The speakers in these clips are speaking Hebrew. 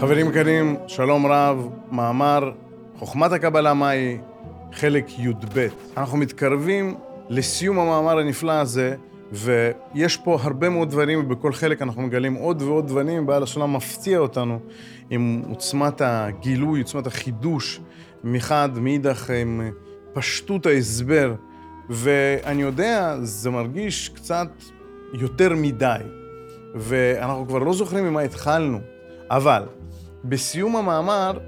חברים יקרים, שלום רב, מאמר חוכמת הקבלה מהי, חלק י"ב. אנחנו מתקרבים לסיום המאמר הנפלא הזה, ויש פה הרבה מאוד דברים, ובכל חלק אנחנו מגלים עוד ועוד דברים, בעל הסולם מפתיע אותנו עם עוצמת הגילוי, עוצמת החידוש, מחד, מאידך עם פשטות ההסבר, ואני יודע, זה מרגיש קצת יותר מדי, ואנחנו כבר לא זוכרים ממה התחלנו, אבל בסיום המאמר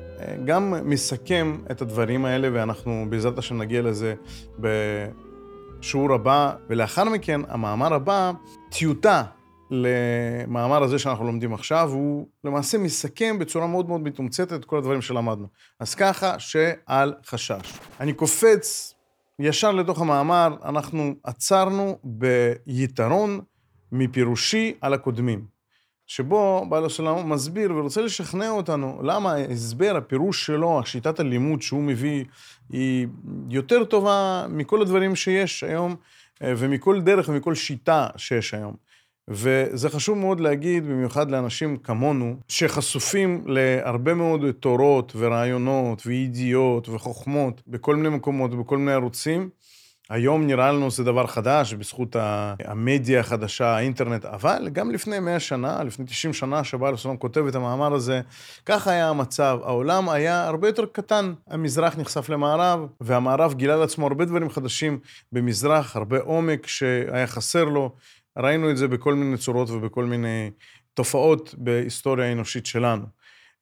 גם מסכם את הדברים האלה, ואנחנו בעזרת השם נגיע לזה בשיעור הבא, ולאחר מכן, המאמר הבא, טיוטה למאמר הזה שאנחנו לומדים עכשיו, הוא למעשה מסכם בצורה מאוד מאוד מתומצתת את כל הדברים שלמדנו. אז ככה שאל חשש. אני קופץ ישר לתוך המאמר, אנחנו עצרנו ביתרון מפירושי על הקודמים. שבו בעל הסולם מסביר ורוצה לשכנע אותנו למה ההסבר, הפירוש שלו, השיטת הלימוד שהוא מביא, היא יותר טובה מכל הדברים שיש היום, ומכל דרך ומכל שיטה שיש היום. וזה חשוב מאוד להגיד, במיוחד לאנשים כמונו, שחשופים להרבה מאוד תורות ורעיונות וידיעות וחוכמות בכל מיני מקומות ובכל מיני ערוצים. היום נראה לנו זה דבר חדש, בזכות המדיה החדשה, האינטרנט, אבל גם לפני 100 שנה, לפני 90 שנה, שבעל הסולם כותב את המאמר הזה, ככה היה המצב. העולם היה הרבה יותר קטן. המזרח נחשף למערב, והמערב גילה לעצמו הרבה דברים חדשים במזרח, הרבה עומק שהיה חסר לו. ראינו את זה בכל מיני צורות ובכל מיני תופעות בהיסטוריה האנושית שלנו.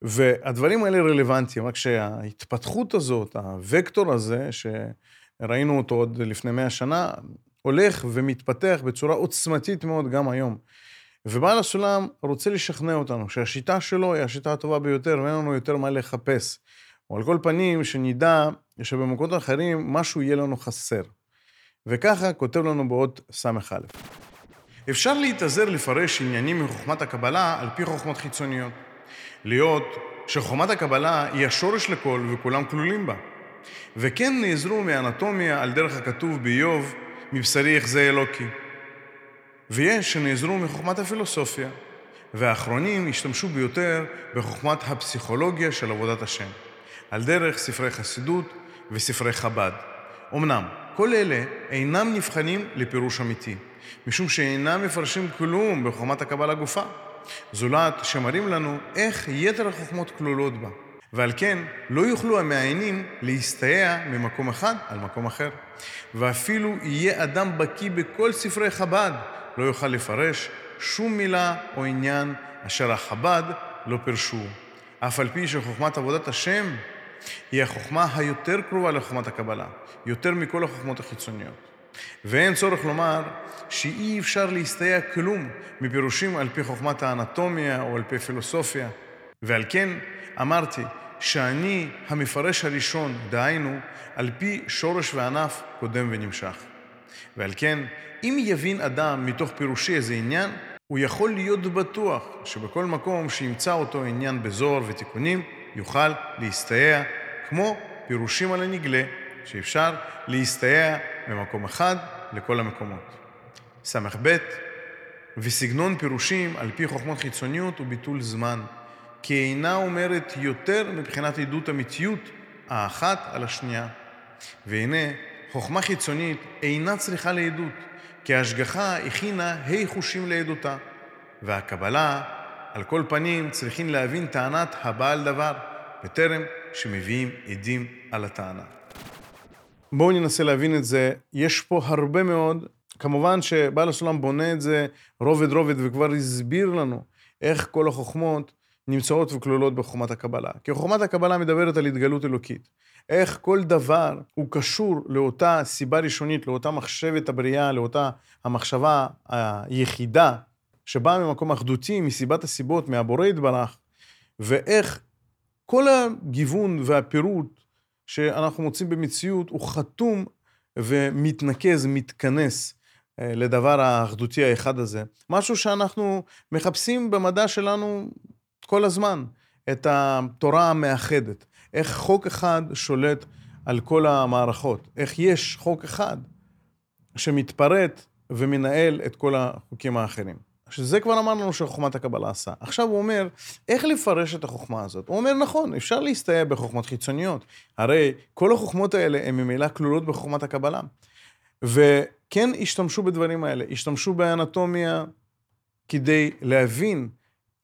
והדברים האלה רלוונטיים, רק שההתפתחות הזאת, הוקטור הזה, ש... ראינו אותו עוד לפני מאה שנה, הולך ומתפתח בצורה עוצמתית מאוד גם היום. ובעל הסולם רוצה לשכנע אותנו שהשיטה שלו היא השיטה הטובה ביותר ואין לנו יותר מה לחפש. או על כל פנים, שנדע שבמקומות אחרים משהו יהיה לנו חסר. וככה כותב לנו בעוד ס"א. אפשר להתעזר לפרש עניינים מחוכמת הקבלה על פי חוכמות חיצוניות. להיות שחוכמת הקבלה היא השורש לכל וכולם כלולים בה. וכן נעזרו מאנטומיה על דרך הכתוב באיוב, מבשרי יחזה אלוקי. ויש שנעזרו מחוכמת הפילוסופיה, והאחרונים השתמשו ביותר בחוכמת הפסיכולוגיה של עבודת השם, על דרך ספרי חסידות וספרי חב"ד. אמנם, כל אלה אינם נבחנים לפירוש אמיתי, משום שאינם מפרשים כלום בחוכמת הקבלה גופה, זולת שמראים לנו איך יתר החוכמות כלולות בה. ועל כן לא יוכלו המעיינים להסתייע ממקום אחד על מקום אחר. ואפילו יהיה אדם בקיא בכל ספרי חב"ד, לא יוכל לפרש שום מילה או עניין אשר החב"ד לא פירשו. אף על פי שחוכמת עבודת השם היא החוכמה היותר קרובה לחוכמת הקבלה, יותר מכל החוכמות החיצוניות. ואין צורך לומר שאי אפשר להסתייע כלום מפירושים על פי חוכמת האנטומיה או על פי פילוסופיה. ועל כן אמרתי שאני המפרש הראשון, דהיינו, על פי שורש וענף קודם ונמשך. ועל כן, אם יבין אדם מתוך פירושי איזה עניין, הוא יכול להיות בטוח שבכל מקום שימצא אותו עניין בזוהר ותיקונים, יוכל להסתייע כמו פירושים על הנגלה, שאפשר להסתייע ממקום אחד לכל המקומות. ס"ב וסגנון פירושים על פי חוכמות חיצוניות הוא ביטול זמן. כי אינה אומרת יותר מבחינת עדות אמיתיות האחת על השנייה. והנה, חוכמה חיצונית אינה צריכה לעדות, כי ההשגחה הכינה ה' חושים לעדותה. והקבלה, על כל פנים, צריכים להבין טענת הבעל דבר, בטרם שמביאים עדים על הטענה. בואו ננסה להבין את זה. יש פה הרבה מאוד, כמובן שבעל הסולם בונה את זה רובד רובד וכבר הסביר לנו איך כל החוכמות נמצאות וכלולות בחוכמת הקבלה. כי חוכמת הקבלה מדברת על התגלות אלוקית. איך כל דבר הוא קשור לאותה סיבה ראשונית, לאותה מחשבת הבריאה, לאותה המחשבה היחידה שבאה ממקום אחדותי, מסיבת הסיבות, מהבורא יתברך, ואיך כל הגיוון והפירוט שאנחנו מוצאים במציאות הוא חתום ומתנקז, מתכנס אה, לדבר האחדותי האחד הזה. משהו שאנחנו מחפשים במדע שלנו כל הזמן את התורה המאחדת. איך חוק אחד שולט על כל המערכות. איך יש חוק אחד שמתפרט ומנהל את כל החוקים האחרים. שזה כבר אמרנו שחוכמת הקבלה עשה. עכשיו הוא אומר, איך לפרש את החוכמה הזאת? הוא אומר, נכון, אפשר להסתייע בחוכמות חיצוניות. הרי כל החוכמות האלה הן ממילא כלולות בחוכמת הקבלה. וכן השתמשו בדברים האלה, השתמשו באנטומיה כדי להבין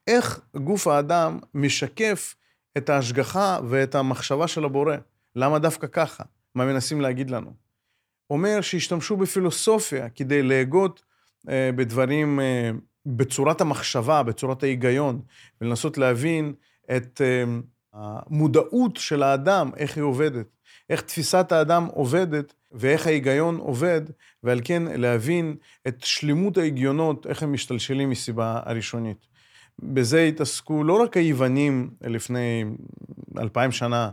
איך גוף האדם משקף את ההשגחה ואת המחשבה של הבורא. למה דווקא ככה? מה מנסים להגיד לנו? אומר שהשתמשו בפילוסופיה כדי להגות אה, בדברים, אה, בצורת המחשבה, בצורת ההיגיון, ולנסות להבין את אה, המודעות של האדם, איך היא עובדת, איך תפיסת האדם עובדת ואיך ההיגיון עובד, ועל כן להבין את שלמות ההגיונות, איך הם משתלשלים מסיבה הראשונית. בזה התעסקו לא רק היוונים לפני אלפיים שנה,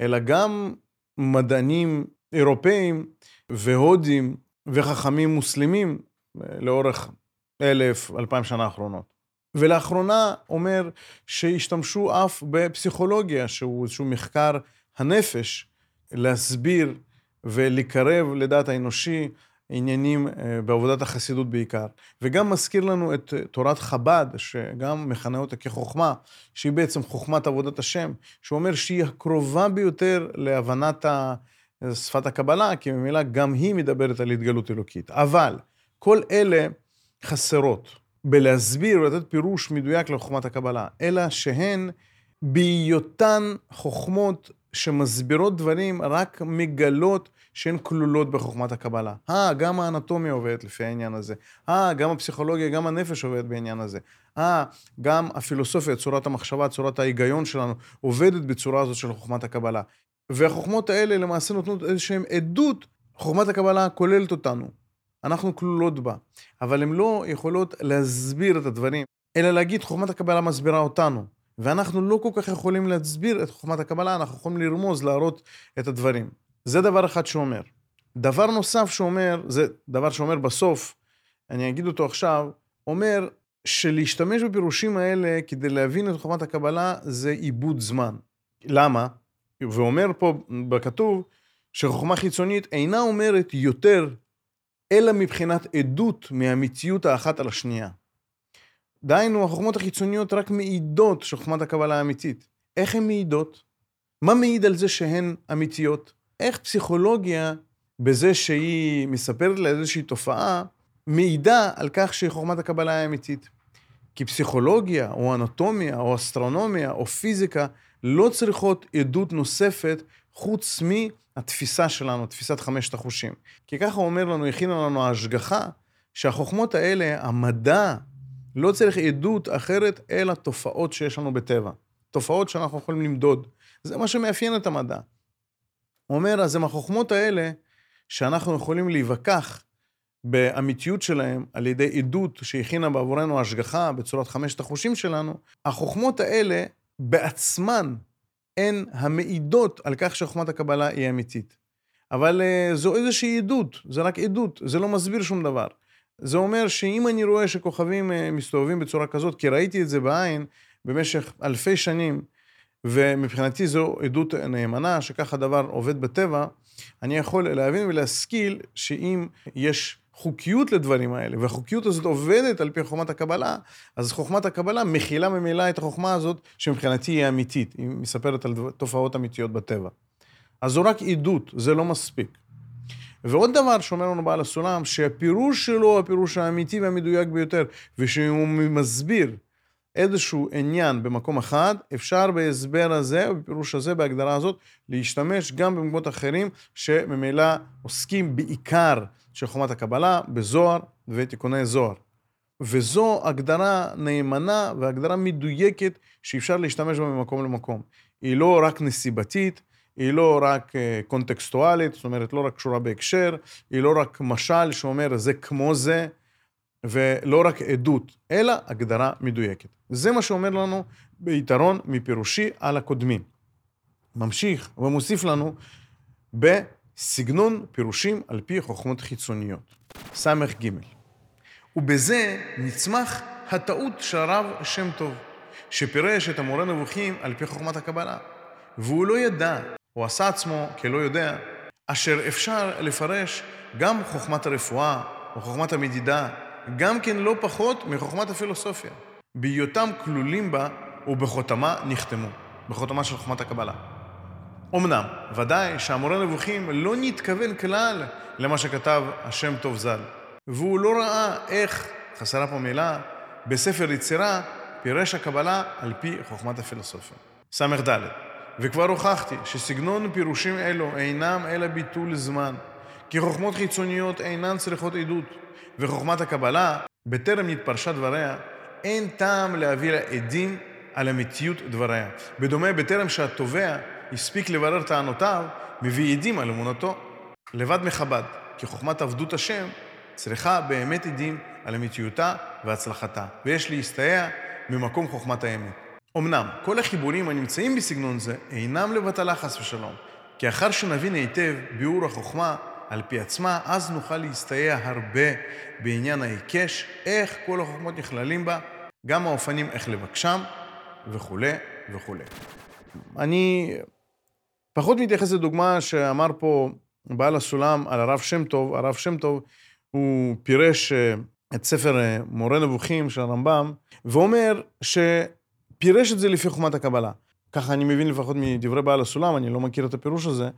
אלא גם מדענים אירופאים והודים וחכמים מוסלמים לאורך אלף, אלפיים שנה האחרונות. ולאחרונה אומר שהשתמשו אף בפסיכולוגיה, שהוא איזשהו מחקר הנפש, להסביר ולקרב לדעת האנושי עניינים אה, בעבודת החסידות בעיקר. וגם מזכיר לנו את תורת חב"ד, שגם מכנה אותה כחוכמה, שהיא בעצם חוכמת עבודת השם, שאומר שהיא הקרובה ביותר להבנת שפת הקבלה, כי ממילא גם היא מדברת על התגלות אלוקית. אבל כל אלה חסרות בלהסביר ולתת פירוש מדויק לחוכמת הקבלה, אלא שהן בהיותן חוכמות שמסבירות דברים רק מגלות שהן כלולות בחוכמת הקבלה. אה, גם האנטומיה עובדת לפי העניין הזה. אה, גם הפסיכולוגיה, גם הנפש עובדת בעניין הזה. אה, גם הפילוסופיה, צורת המחשבה, צורת ההיגיון שלנו, עובדת בצורה הזאת של חוכמת הקבלה. והחוכמות האלה למעשה נותנות איזשהן עדות, חוכמת הקבלה כוללת אותנו. אנחנו כלולות בה, אבל הן לא יכולות להסביר את הדברים, אלא להגיד חוכמת הקבלה מסבירה אותנו. ואנחנו לא כל כך יכולים להסביר את חוכמת הקבלה, אנחנו יכולים לרמוז, להראות את הדברים. זה דבר אחד שהוא אומר. דבר נוסף שהוא אומר, זה דבר שאומר בסוף, אני אגיד אותו עכשיו, אומר שלהשתמש בפירושים האלה כדי להבין את חוכמת הקבלה זה עיבוד זמן. למה? ואומר פה בכתוב שחוכמה חיצונית אינה אומרת יותר אלא מבחינת עדות מהמציאות האחת על השנייה. דהיינו, החוכמות החיצוניות רק מעידות שחוכמת הקבלה האמיתית. איך הן מעידות? מה מעיד על זה שהן אמיתיות? איך פסיכולוגיה, בזה שהיא מספרת לה איזושהי תופעה, מעידה על כך שחוכמת הקבלה היא אמיתית? כי פסיכולוגיה, או אנטומיה, או אסטרונומיה, או פיזיקה, לא צריכות עדות נוספת חוץ מהתפיסה שלנו, תפיסת חמשת החושים. כי ככה אומר לנו, הכינה לנו ההשגחה, שהחוכמות האלה, המדע, לא צריך עדות אחרת, אלא תופעות שיש לנו בטבע. תופעות שאנחנו יכולים למדוד. זה מה שמאפיין את המדע. אומר, אז עם החוכמות האלה, שאנחנו יכולים להיווכח באמיתיות שלהם על ידי עדות שהכינה בעבורנו השגחה בצורת חמשת החושים שלנו, החוכמות האלה בעצמן הן המעידות על כך שחוכמת הקבלה היא אמיתית. אבל uh, זו איזושהי עדות, זה רק עדות, זה לא מסביר שום דבר. זה אומר שאם אני רואה שכוכבים uh, מסתובבים בצורה כזאת, כי ראיתי את זה בעין במשך אלפי שנים, ומבחינתי זו עדות נאמנה, שככה דבר עובד בטבע, אני יכול להבין ולהשכיל שאם יש חוקיות לדברים האלה, והחוקיות הזאת עובדת על פי חוכמת הקבלה, אז חוכמת הקבלה מכילה ממילא את החוכמה הזאת, שמבחינתי היא אמיתית, היא מספרת על תופעות אמיתיות בטבע. אז זו רק עדות, זה לא מספיק. ועוד דבר שאומר לנו בעל הסולם, שהפירוש שלו הפירוש האמיתי והמדויק ביותר, ושהוא מסביר איזשהו עניין במקום אחד, אפשר בהסבר הזה, בפירוש הזה, בהגדרה הזאת, להשתמש גם במקומות אחרים, שממילא עוסקים בעיקר של חומת הקבלה, בזוהר ותיקוני זוהר. וזו הגדרה נאמנה והגדרה מדויקת שאפשר להשתמש בה ממקום למקום. היא לא רק נסיבתית, היא לא רק אה, קונטקסטואלית, זאת אומרת, לא רק קשורה בהקשר, היא לא רק משל שאומר זה כמו זה, ולא רק עדות, אלא הגדרה מדויקת. זה מה שאומר לנו ביתרון מפירושי על הקודמים. ממשיך ומוסיף לנו בסגנון פירושים על פי חוכמות חיצוניות. ס"ג. ובזה נצמח הטעות של הרב שם טוב, שפירש את המורה נבוכים על פי חוכמת הקבלה. והוא לא ידע, הוא עשה עצמו כלא יודע, אשר אפשר לפרש גם חוכמת הרפואה, או חוכמת המדידה, גם כן לא פחות מחוכמת הפילוסופיה. בהיותם כלולים בה ובחותמה נחתמו, בחותמה של חוכמת הקבלה. אמנם, ודאי שהמורה נבוכים לא נתכוון כלל למה שכתב השם טוב ז"ל, והוא לא ראה איך, חסרה פה מילה, בספר יצירה פירש הקבלה על פי חוכמת הפילוסופיה. ס"ד וכבר הוכחתי שסגנון פירושים אלו אינם אלא ביטול זמן, כי חוכמות חיצוניות אינן צריכות עדות, וחוכמת הקבלה, בטרם נתפרשה דבריה, אין טעם להביא לה עדים על אמיתיות דבריה. בדומה, בטרם שהתובע הספיק לברר טענותיו, מביא עדים על אמונתו. לבד מחב"ד, כי חוכמת עבדות השם צריכה באמת עדים על אמיתיותה והצלחתה, ויש להסתייע ממקום חוכמת האמת. אמנם, כל החיבורים הנמצאים בסגנון זה אינם לבטלה חס ושלום, כי אחר שנבין היטב ביאור החוכמה על פי עצמה, אז נוכל להסתייע הרבה בעניין ההיקש, איך כל החוכמות נכללים בה, גם האופנים איך לבקשם, וכולי וכולי. אני פחות מתייחס לדוגמה שאמר פה בעל הסולם על הרב שם טוב. הרב שם טוב, הוא פירש אה, את ספר אה, מורה נבוכים של הרמב"ם, ואומר שפירש את זה לפי חוכמת הקבלה. ככה אני מבין לפחות מדברי בעל הסולם, אני לא מכיר את הפירוש הזה,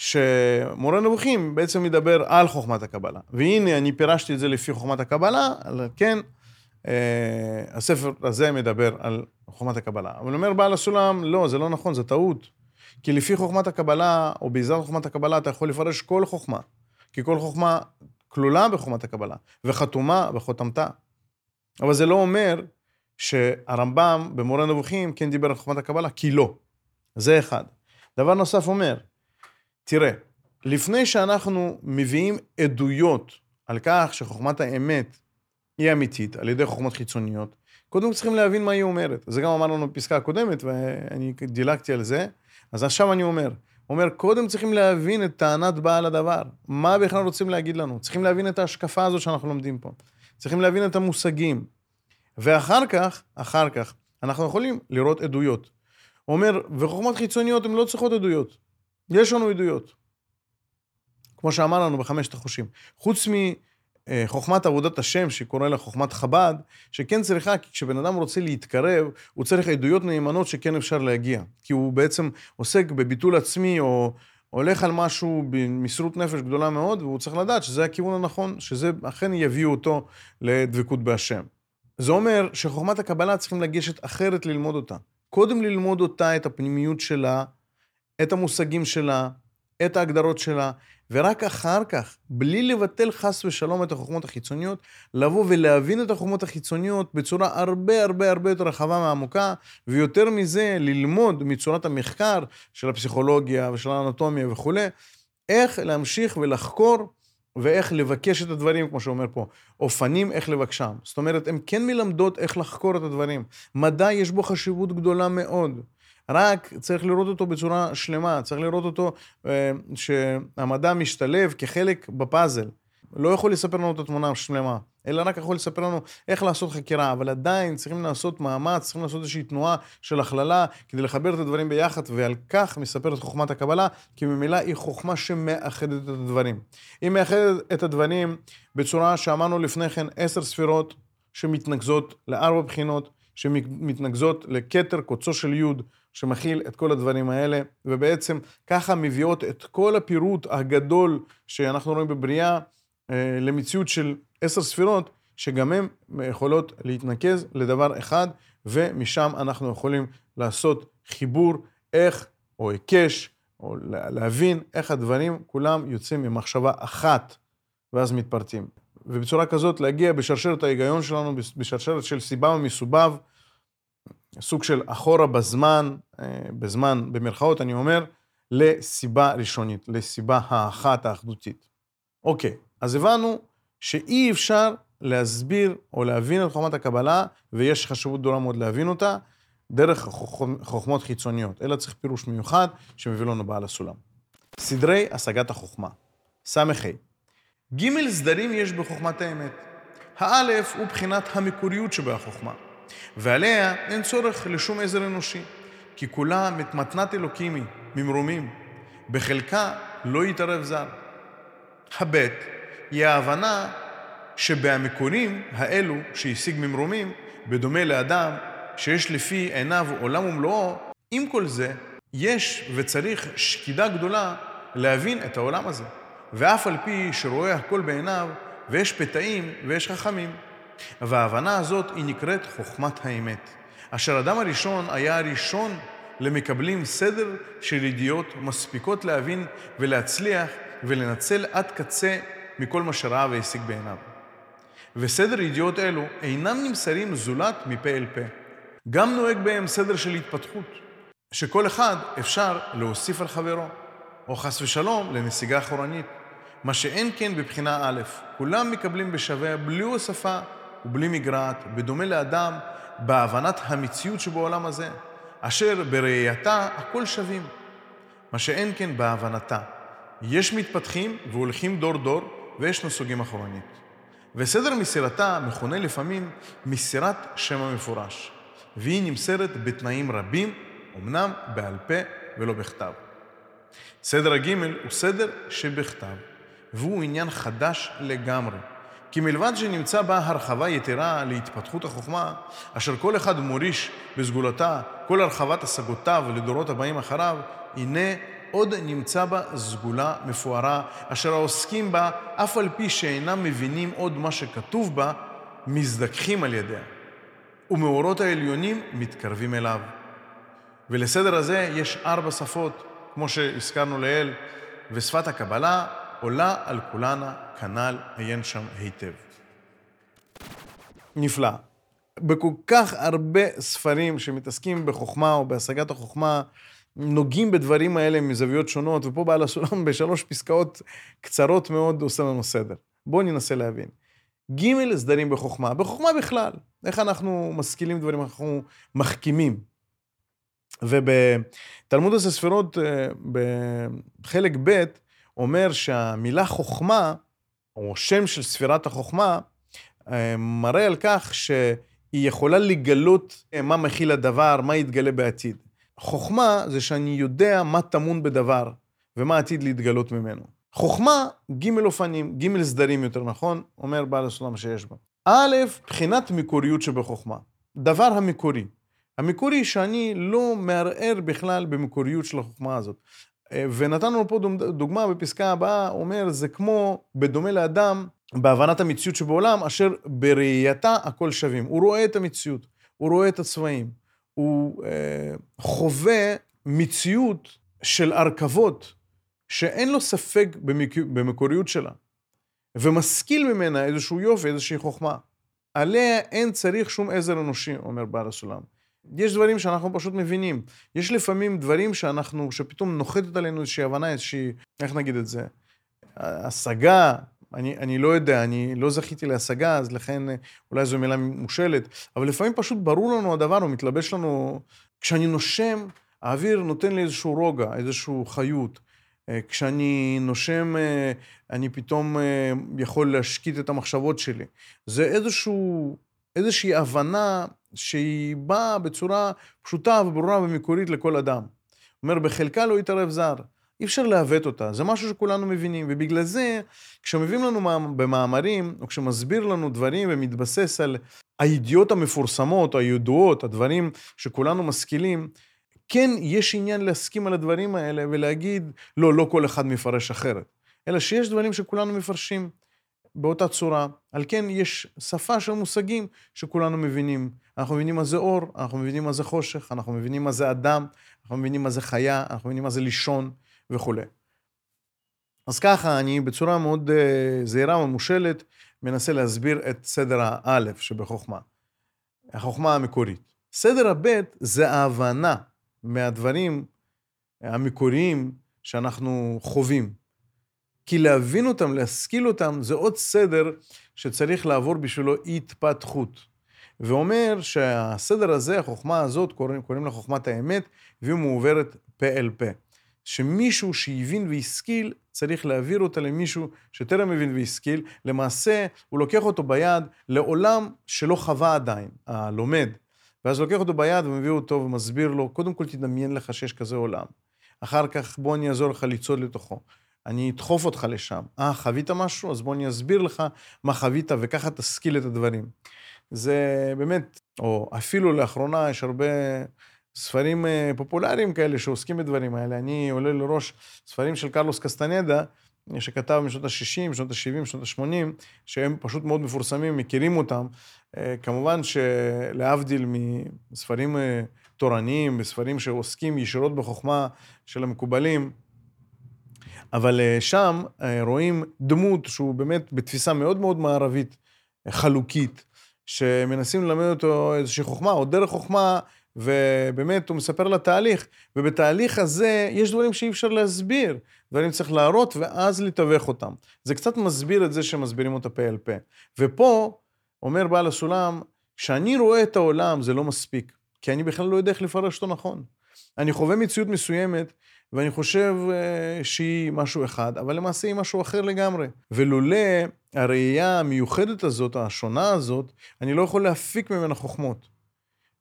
שמורה נבוכים בעצם מדבר על חוכמת הקבלה. והנה, אני פירשתי את זה לפי חוכמת הקבלה, על כן, אה, הספר הזה מדבר על חוכמת הקבלה. אבל אומר בעל הסולם, לא, זה לא נכון, זה טעות. כי לפי חוכמת הקבלה, או בעזרת חוכמת הקבלה, אתה יכול לפרש כל חוכמה. כי כל חוכמה כלולה בחוכמת הקבלה, וחתומה בחותמתה. אבל זה לא אומר שהרמב"ם במורה נבוכים כן דיבר על חוכמת הקבלה, כי לא. זה אחד. דבר נוסף אומר, תראה, לפני שאנחנו מביאים עדויות על כך שחוכמת האמת היא אמיתית על ידי חוכמות חיצוניות, קודם צריכים להבין מה היא אומרת. זה גם אמרנו בפסקה הקודמת, ואני דילגתי על זה. אז עכשיו אני אומר, אומר, קודם צריכים להבין את טענת בעל הדבר. מה בכלל רוצים להגיד לנו? צריכים להבין את ההשקפה הזו שאנחנו לומדים פה. צריכים להבין את המושגים. ואחר כך, אחר כך, אנחנו יכולים לראות עדויות. אומר, וחוכמות חיצוניות הן לא צריכות עדויות. יש לנו עדויות. כמו שאמר לנו בחמשת החושים. חוץ מחוכמת עבודת השם, שקורא לה חוכמת חב"ד, שכן צריכה, כי כשבן אדם רוצה להתקרב, הוא צריך עדויות נאמנות שכן אפשר להגיע. כי הוא בעצם עוסק בביטול עצמי, או הולך על משהו במסרות נפש גדולה מאוד, והוא צריך לדעת שזה הכיוון הנכון, שזה אכן יביאו אותו לדבקות בהשם. זה אומר שחוכמת הקבלה צריכים לגשת אחרת ללמוד אותה. קודם ללמוד אותה, את הפנימיות שלה, את המושגים שלה, את ההגדרות שלה, ורק אחר כך, בלי לבטל חס ושלום את החוכמות החיצוניות, לבוא ולהבין את החוכמות החיצוניות בצורה הרבה הרבה הרבה יותר רחבה ועמוקה, ויותר מזה, ללמוד מצורת המחקר של הפסיכולוגיה ושל האנטומיה וכולי, איך להמשיך ולחקור ואיך לבקש את הדברים, כמו שאומר פה, אופנים איך לבקשם. זאת אומרת, הן כן מלמדות איך לחקור את הדברים. מדע יש בו חשיבות גדולה מאוד. רק צריך לראות אותו בצורה שלמה, צריך לראות אותו אה, שהמדע משתלב כחלק בפאזל. לא יכול לספר לנו את התמונה השלמה, אלא רק יכול לספר לנו איך לעשות חקירה, אבל עדיין צריכים לעשות מאמץ, צריכים לעשות איזושהי תנועה של הכללה כדי לחבר את הדברים ביחד, ועל כך מספרת חוכמת הקבלה, כי ממילא היא חוכמה שמאחדת את הדברים. היא מאחדת את הדברים בצורה שאמרנו לפני כן, עשר ספירות שמתנקזות לארבע בחינות, שמתנקזות לכתר קוצו של יוד, שמכיל את כל הדברים האלה, ובעצם ככה מביאות את כל הפירוט הגדול שאנחנו רואים בבריאה אה, למציאות של עשר ספירות, שגם הן יכולות להתנקז לדבר אחד, ומשם אנחנו יכולים לעשות חיבור איך, או היקש, או להבין איך הדברים כולם יוצאים ממחשבה אחת, ואז מתפרטים. ובצורה כזאת להגיע בשרשרת ההיגיון שלנו, בשרשרת של סיבה ומסובב, סוג של אחורה בזמן, אה, בזמן, במרכאות אני אומר, לסיבה ראשונית, לסיבה האחת האחדותית. אוקיי, אז הבנו שאי אפשר להסביר או להבין את חוכמת הקבלה, ויש חשיבות גדולה מאוד להבין אותה, דרך חוכמות חיצוניות, אלא צריך פירוש מיוחד שמביא לנו בעל הסולם. סדרי השגת החוכמה, ס"ה ג' סדרים יש בחוכמת האמת. האלף הוא בחינת המקוריות שבחוכמה. ועליה אין צורך לשום עזר אנושי, כי כולה מתנת אלוקים היא, ממרומים. בחלקה לא יתערב זר. הבט היא ההבנה שבהמקורים האלו שהשיג ממרומים, בדומה לאדם שיש לפי עיניו עולם ומלואו, עם כל זה, יש וצריך שקידה גדולה להבין את העולם הזה. ואף על פי שרואה הכל בעיניו, ויש פתאים ויש חכמים. וההבנה הזאת היא נקראת חוכמת האמת. אשר אדם הראשון היה הראשון למקבלים סדר של ידיעות מספיקות להבין ולהצליח ולנצל עד קצה מכל מה שראה והשיג בעיניו. וסדר ידיעות אלו אינם נמסרים זולת מפה אל פה. גם נוהג בהם סדר של התפתחות, שכל אחד אפשר להוסיף על חברו, או חס ושלום לנסיגה אחורנית. מה שאין כן בבחינה א', כולם מקבלים בשווה בלי הוספה ובלי מגרעת, בדומה לאדם בהבנת המציאות שבעולם הזה, אשר בראייתה הכל שווים. מה שאין כן בהבנתה. יש מתפתחים והולכים דור דור, ויש נסוגים אחורנית. וסדר מסירתה מכונה לפעמים מסירת שם המפורש, והיא נמסרת בתנאים רבים, אמנם בעל פה ולא בכתב. סדר הגימל הוא סדר שבכתב, והוא עניין חדש לגמרי. כי מלבד שנמצא בה הרחבה יתרה להתפתחות החוכמה, אשר כל אחד מוריש בסגולתה כל הרחבת השגותיו לדורות הבאים אחריו, הנה עוד נמצא בה סגולה מפוארה, אשר העוסקים בה, אף על פי שאינם מבינים עוד מה שכתוב בה, מזדככים על ידיה. ומאורות העליונים מתקרבים אליו. ולסדר הזה יש ארבע שפות, כמו שהזכרנו לעיל, ושפת הקבלה עולה על כולנה, כנ"ל עיין שם היטב. נפלא. בכל כך הרבה ספרים שמתעסקים בחוכמה או בהשגת החוכמה, נוגעים בדברים האלה מזוויות שונות, ופה בעל הסולם בשלוש פסקאות קצרות מאוד עושה לנו סדר. בואו ננסה להבין. ג' סדרים בחוכמה. בחוכמה בכלל, איך אנחנו משכילים דברים, אנחנו מחכימים. ובתלמוד הספרות, אה, בחלק ב', אומר שהמילה חוכמה, או שם של ספירת החוכמה, אה, מראה על כך שהיא יכולה לגלות מה מכיל הדבר, מה יתגלה בעתיד. חוכמה זה שאני יודע מה טמון בדבר ומה עתיד להתגלות ממנו. חוכמה, ג' אופנים, ג' סדרים יותר נכון, אומר בעל הסולם שיש בה. א', בחינת מקוריות שבחוכמה. דבר המקורי. המקורי שאני לא מערער בכלל במקוריות של החוכמה הזאת. אה, ונתנו לו פה דוגמה בפסקה הבאה, אומר, זה כמו, בדומה לאדם, בהבנת המציאות שבעולם, אשר בראייתה הכל שווים. הוא רואה את המציאות, הוא רואה את הצבעים, הוא אה, חווה מציאות של הרכבות שאין לו ספק במק... במקוריות שלה, ומשכיל ממנה איזשהו יופי, איזושהי חוכמה. עליה אין צריך שום עזר אנושי, אומר בעל הסולם. יש דברים שאנחנו פשוט מבינים. יש לפעמים דברים שאנחנו, שפתאום נוחתת עלינו איזושהי הבנה, איזושהי, איך נגיד את זה, השגה, אני, אני לא יודע, אני לא זכיתי להשגה, אז לכן אולי זו מילה מושלת, אבל לפעמים פשוט ברור לנו הדבר, הוא מתלבש לנו... כשאני נושם, האוויר נותן לי איזשהו רוגע, איזושהי חיות. אה, כשאני נושם, אה, אני פתאום אה, יכול להשקיט את המחשבות שלי. זה איזשהו, איזושהי הבנה שהיא באה בצורה פשוטה וברורה ומקורית לכל אדם. אומר, בחלקה לא יתערב זר. אי אפשר לעוות אותה, זה משהו שכולנו מבינים, ובגלל זה, כשמביאים לנו במאמרים, או כשמסביר לנו דברים ומתבסס על הידיעות המפורסמות, הידועות, הדברים שכולנו משכילים, כן יש עניין להסכים על הדברים האלה ולהגיד, לא, לא כל אחד מפרש אחרת, אלא שיש דברים שכולנו מפרשים באותה צורה. על כן יש שפה של מושגים שכולנו מבינים. אנחנו מבינים מה זה אור, אנחנו מבינים מה זה חושך, אנחנו מבינים מה זה אדם, אנחנו מבינים מה זה חיה, אנחנו מבינים מה זה לישון. וכולי. אז ככה, אני בצורה מאוד uh, זהירה ומושלת מנסה להסביר את סדר האלף שבחוכמה. החוכמה המקורית. סדר הבית זה ההבנה מהדברים המקוריים שאנחנו חווים. כי להבין אותם, להשכיל אותם, זה עוד סדר שצריך לעבור בשבילו התפתחות. ואומר שהסדר הזה, החוכמה הזאת, קוראים, קוראים לה חוכמת האמת, והיא מעוברת פה אל פה. שמישהו שהבין והשכיל, צריך להעביר אותה למישהו שטרם הבין והשכיל. למעשה, הוא לוקח אותו ביד לעולם שלא חווה עדיין, הלומד. ואז לוקח אותו ביד ומביא אותו ומסביר לו, קודם כל תדמיין לך שיש כזה עולם. אחר כך בוא אני אעזור לך לצעוד לתוכו. אני אדחוף אותך לשם. אה, חווית משהו? אז בוא אני אסביר לך מה חווית, וככה תשכיל את הדברים. זה באמת, או אפילו לאחרונה יש הרבה ספרים אה, פופולריים כאלה שעוסקים בדברים האלה. אני עולה לראש ספרים של קרלוס קסטנדה, שכתב משנות ה-60, שנות ה-70, שנות ה-80, שהם פשוט מאוד מפורסמים, מכירים אותם. אה, כמובן שלהבדיל מספרים אה, תורניים, בספרים שעוסקים ישירות בחוכמה של המקובלים, אבל שם רואים דמות שהוא באמת בתפיסה מאוד מאוד מערבית, חלוקית, שמנסים ללמד אותו איזושהי חוכמה, או דרך חוכמה, ובאמת הוא מספר על התהליך, ובתהליך הזה יש דברים שאי אפשר להסביר, דברים צריך להראות ואז לתווך אותם. זה קצת מסביר את זה שמסבירים אותה פה אל פה. ופה אומר בעל הסולם, כשאני רואה את העולם זה לא מספיק, כי אני בכלל לא יודע איך לפרש אותו נכון. אני חווה מציאות מסוימת, ואני חושב uh, שהיא משהו אחד, אבל למעשה היא משהו אחר לגמרי. ולולא הראייה המיוחדת הזאת, השונה הזאת, אני לא יכול להפיק ממנה חוכמות.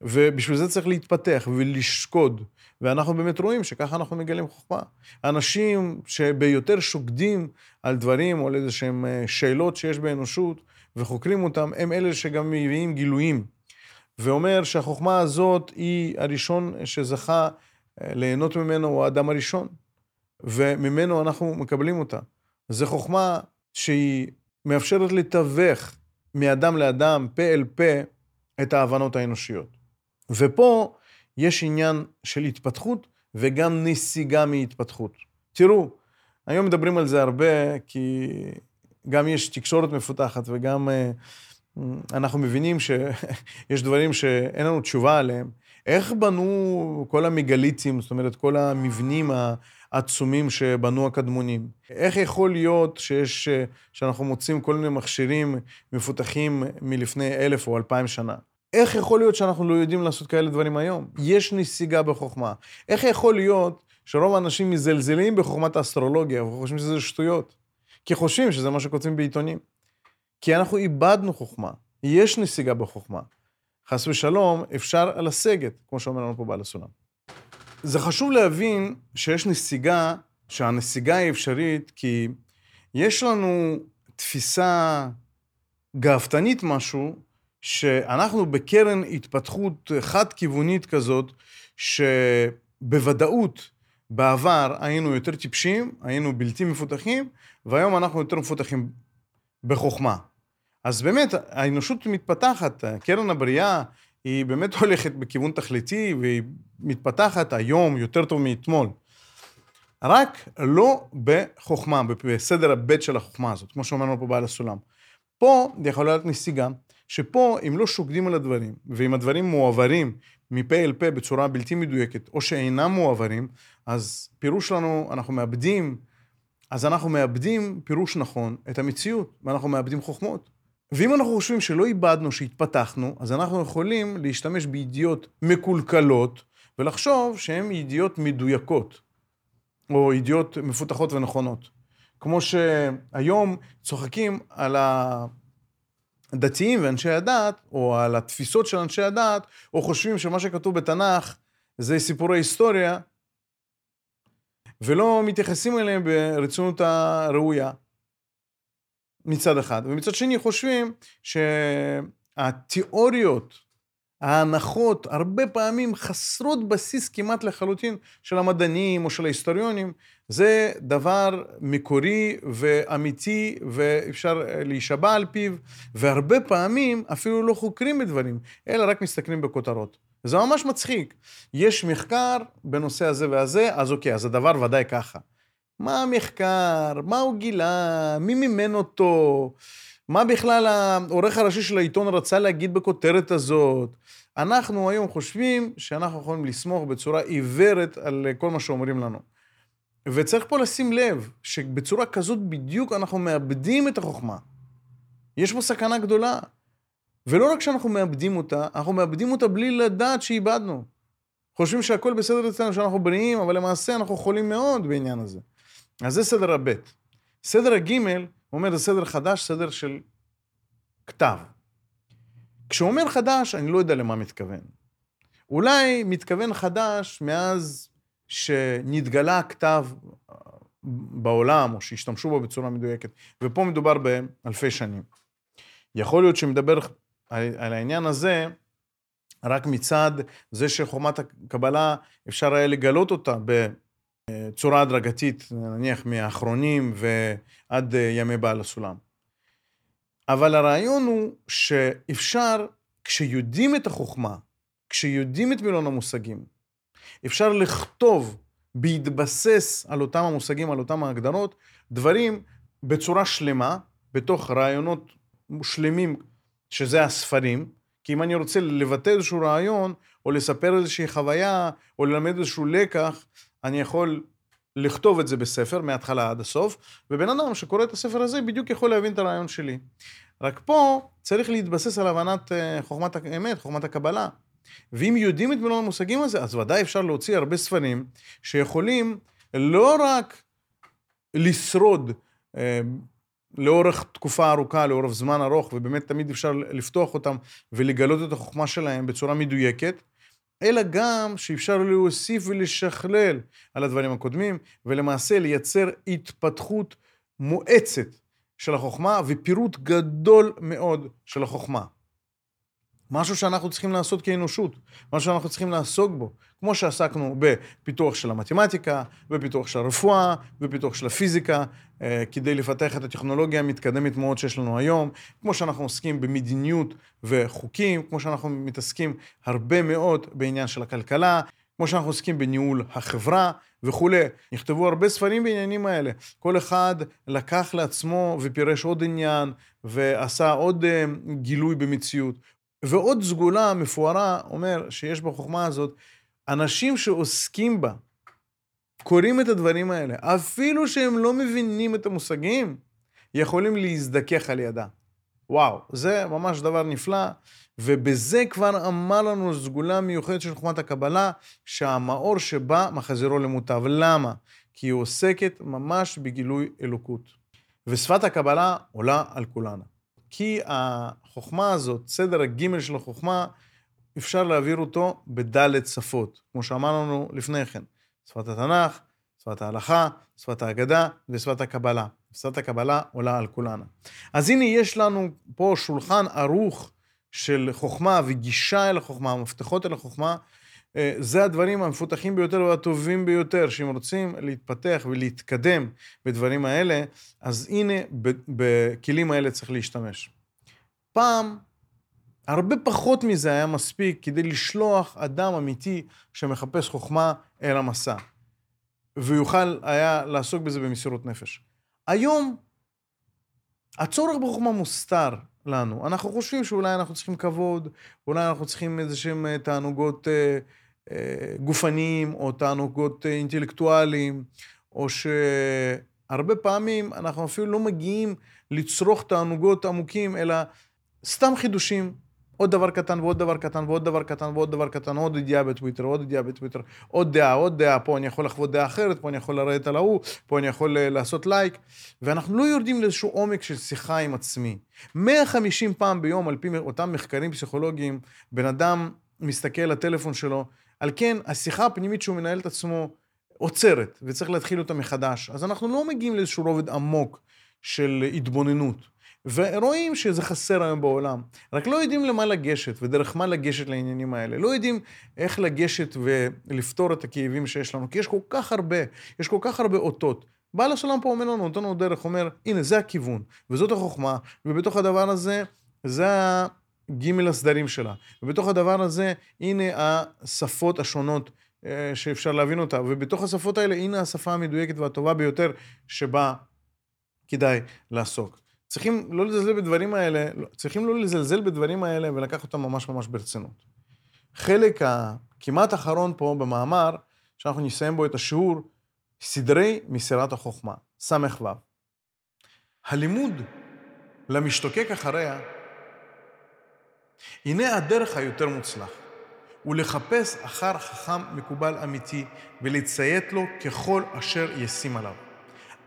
ובשביל זה צריך להתפתח ולשקוד. ואנחנו באמת רואים שככה אנחנו מגלים חוכמה. אנשים שביותר שוקדים על דברים או על איזה שהם אה, שאלות שיש באנושות וחוקרים אותם, הם אלה שגם מביאים גילויים. ואומר שהחוכמה הזאת היא הראשון שזכה אה, ליהנות ממנו, הוא האדם הראשון, וממנו אנחנו מקבלים אותה. זו חוכמה שהיא מאפשרת לתווך מאדם לאדם, פה אל פה, את ההבנות האנושיות. ופה יש עניין של התפתחות וגם נסיגה מהתפתחות. תראו, היום מדברים על זה הרבה, כי גם יש תקשורת מפותחת וגם אה, אנחנו מבינים שיש דברים שאין לנו תשובה עליהם. איך בנו כל המגליטים, זאת אומרת, כל המבנים העצומים שבנו הקדמונים? איך יכול להיות שיש, שאנחנו מוצאים כל מיני מכשירים מפותחים מלפני אלף או אלפיים שנה? איך יכול להיות שאנחנו לא יודעים לעשות כאלה דברים היום? יש נסיגה בחוכמה. איך יכול להיות שרוב האנשים מזלזלים בחוכמת האסטרולוגיה וחושבים שזה שטויות? כי חושבים שזה מה שכותבים בעיתונים. כי אנחנו איבדנו חוכמה. יש נסיגה בחוכמה. חס ושלום, אפשר לסגת, כמו שאומר לנו פה בעל הסולם. זה חשוב להבין שיש נסיגה, שהנסיגה היא אפשרית, כי יש לנו תפיסה גאוותנית משהו, שאנחנו בקרן התפתחות חד-כיוונית כזאת, שבוודאות בעבר היינו יותר טיפשים, היינו בלתי מפותחים, והיום אנחנו יותר מפותחים בחוכמה. אז באמת, האנושות מתפתחת, קרן הבריאה היא באמת הולכת בכיוון תכליתי, והיא מתפתחת היום יותר טוב מאתמול. רק לא בחוכמה, בסדר הבית של החוכמה הזאת, כמו שאומרנו פה בעל הסולם. פה יכולה להיות נסיגה, שפה אם לא שוקדים על הדברים, ואם הדברים מועברים מפה אל פה בצורה בלתי מדויקת, או שאינם מועברים, אז פירוש לנו, אנחנו מאבדים, אז אנחנו מאבדים פירוש נכון את המציאות, ואנחנו מאבדים חוכמות. ואם אנחנו חושבים שלא איבדנו, שהתפתחנו, אז אנחנו יכולים להשתמש בידיעות מקולקלות, ולחשוב שהן ידיעות מדויקות, או ידיעות מפותחות ונכונות. כמו שהיום צוחקים על הדתיים ואנשי הדת, או על התפיסות של אנשי הדת, או חושבים שמה שכתוב בתנ"ך זה סיפורי היסטוריה, ולא מתייחסים אליהם ברצינות הראויה. מצד אחד. ומצד שני חושבים שהתיאוריות, ההנחות, הרבה פעמים חסרות בסיס כמעט לחלוטין של המדענים או של ההיסטוריונים. זה דבר מקורי ואמיתי ואפשר להישבע על פיו, והרבה פעמים אפילו לא חוקרים בדברים, אלא רק מסתכלים בכותרות. זה ממש מצחיק. יש מחקר בנושא הזה והזה, אז אוקיי, אז הדבר ודאי ככה. מה המחקר, מה הוא גילה, מי מימן אותו, מה בכלל העורך הראשי של העיתון רצה להגיד בכותרת הזאת. אנחנו היום חושבים שאנחנו יכולים לסמוך בצורה עיוורת על כל מה שאומרים לנו. וצריך פה לשים לב שבצורה כזאת בדיוק אנחנו מאבדים את החוכמה. יש פה סכנה גדולה. ולא רק שאנחנו מאבדים אותה, אנחנו מאבדים אותה בלי לדעת שאיבדנו. חושבים שהכל בסדר אצלנו, שאנחנו בריאים, אבל למעשה אנחנו חולים מאוד בעניין הזה. אז זה סדר הבית. סדר הגימל, הוא אומר, זה סדר חדש, סדר של כתב. כשהוא אומר חדש, אני לא יודע למה מתכוון. אולי מתכוון חדש מאז שנתגלה הכתב בעולם, או שהשתמשו בו בצורה מדויקת. ופה מדובר באלפי שנים. יכול להיות שמדבר על, העניין הזה רק מצד זה שחומת הקבלה, אפשר היה לגלות אותה בצורה הדרגתית, נניח מהאחרונים ועד ימי בעל הסולם. אבל הרעיון הוא שאפשר, כשיודעים את החוכמה, כשיודעים את מילון המושגים, אפשר לכתוב בהתבסס על אותם המושגים, על אותם ההגדרות, דברים בצורה שלמה, בתוך רעיונות שלמים, שזה הספרים, כי אם אני רוצה לבטא איזשהו רעיון, או לספר איזושהי חוויה, או ללמד איזשהו לקח, אני יכול לכתוב את זה בספר, מההתחלה עד הסוף, ובן אדם שקורא את הספר הזה בדיוק יכול להבין את הרעיון שלי. רק פה צריך להתבסס על הבנת אה, חוכמת האמת, חוכמת הקבלה. ואם יודעים את מילון המושגים הזה, אז ודאי אפשר להוציא הרבה ספרים שיכולים לא רק לשרוד אה, לאורך תקופה ארוכה, לאורך זמן ארוך, ובאמת תמיד אפשר לפתוח אותם ולגלות את החוכמה שלהם בצורה מדויקת, אלא גם שאפשר להוסיף ולשכלל על הדברים הקודמים, ולמעשה לייצר התפתחות מואצת של החוכמה ופירוט גדול מאוד של החוכמה. משהו שאנחנו צריכים לעשות כאנושות, משהו שאנחנו צריכים לעסוק בו, כמו שעסקנו בפיתוח של המתמטיקה, בפיתוח של הרפואה, בפיתוח של הפיזיקה, אה, כדי לפתח את הטכנולוגיה המתקדמת מאוד שיש לנו היום, כמו שאנחנו עוסקים במדיניות וחוקים, כמו שאנחנו מתעסקים הרבה מאוד בעניין של הכלכלה, כמו שאנחנו עוסקים בניהול החברה וכולי. נכתבו הרבה ספרים בעניינים האלה. כל אחד לקח לעצמו ופירש עוד עניין ועשה עוד אה, גילוי במציאות. ועוד סגולה מפוארה אומר שיש בחוכמה הזאת אנשים שעוסקים בה, קוראים את הדברים האלה, אפילו שהם לא מבינים את המושגים, יכולים להזדכך על ידה. וואו, זה ממש דבר נפלא, ובזה כבר אמר לנו סגולה מיוחדת של חוכמת הקבלה, שהמאור שבה מחזירו למוטב. למה? כי היא עוסקת ממש בגילוי אלוקות. ושפת הקבלה עולה על כולנה. כי החוכמה הזאת, סדר הגימל של החוכמה, אפשר להעביר אותו בדלת שפות, כמו שאמרנו לפני כן. שפת התנ"ך, שפת ההלכה, שפת ההגדה ושפת הקבלה. שפת הקבלה עולה על כולנה. אז הנה יש לנו פה שולחן ערוך של חוכמה וגישה אל החוכמה, מפתחות אל החוכמה. אה, זה הדברים המפותחים ביותר והטובים ביותר, שאם רוצים להתפתח ולהתקדם בדברים האלה, אז הנה, בכלים האלה צריך להשתמש. פעם, הרבה פחות מזה היה מספיק כדי לשלוח אדם אמיתי שמחפש חוכמה אל המסע. ויוכל היה לעסוק בזה במסירות נפש. היום, הצורך בחוכמה מוסתר לנו. אנחנו חושבים שאולי אנחנו צריכים כבוד, אולי אנחנו צריכים איזה שהם אה, תענוגות אה, אה, גופניים, או תענוגות אה, אינטלקטואליים, או שהרבה פעמים אנחנו אפילו לא מגיעים לצרוך תענוגות עמוקים, אלא סתם חידושים. עוד דבר קטן ועוד דבר קטן ועוד דבר קטן ועוד דבר קטן, עוד ידיעה בטוויטר, עוד ידיעה בטוויטר, עוד דעה, עוד דעה, פה אני יכול לחוות דעה אחרת, פה אני יכול לרדת על ההוא, פה אני יכול אה, לעשות לייק, ואנחנו לא יורדים לאיזשהו עומק של שיחה עם עצמי. 150 פעם ביום, על פי אותם מחקרים פסיכולוגיים, בן אדם מסתכל על הטלפון שלו, על כן, השיחה הפנימית שהוא מנהל את עצמו עוצרת, וצריך להתחיל אותה מחדש. אז אנחנו לא מגיעים לאיזשהו רובד עמוק של התבוננות. ורואים שזה חסר היום בעולם. רק לא יודעים למה לגשת ודרך מה לגשת לעניינים האלה. לא יודעים איך לגשת ולפתור את הכאבים שיש לנו, כי יש כל כך הרבה, יש כל כך הרבה אותות. בעל הסולם פה אומר לנו, נותן לנו דרך, אומר, הנה, זה הכיוון, וזאת החוכמה, ובתוך הדבר הזה, זה הגימל הסדרים שלה. ובתוך הדבר הזה, הנה השפות השונות אה, שאפשר להבין אותה, ובתוך השפות האלה, הנה השפה המדויקת והטובה ביותר שבה כדאי לעסוק. צריכים לא לזלזל בדברים האלה, לא, צריכים לא לזלזל בדברים האלה ולקח אותם ממש ממש ברצינות. חלק הכמעט אחרון פה במאמר, שאנחנו נסיים בו את השיעור, סדרי מסירת החוכמה, ס"ו. הלימוד למשתוקק אחריה, הנה הדרך היותר מוצלח, הוא לחפש אחר חכם מקובל אמיתי ולציית לו ככל אשר ישים עליו.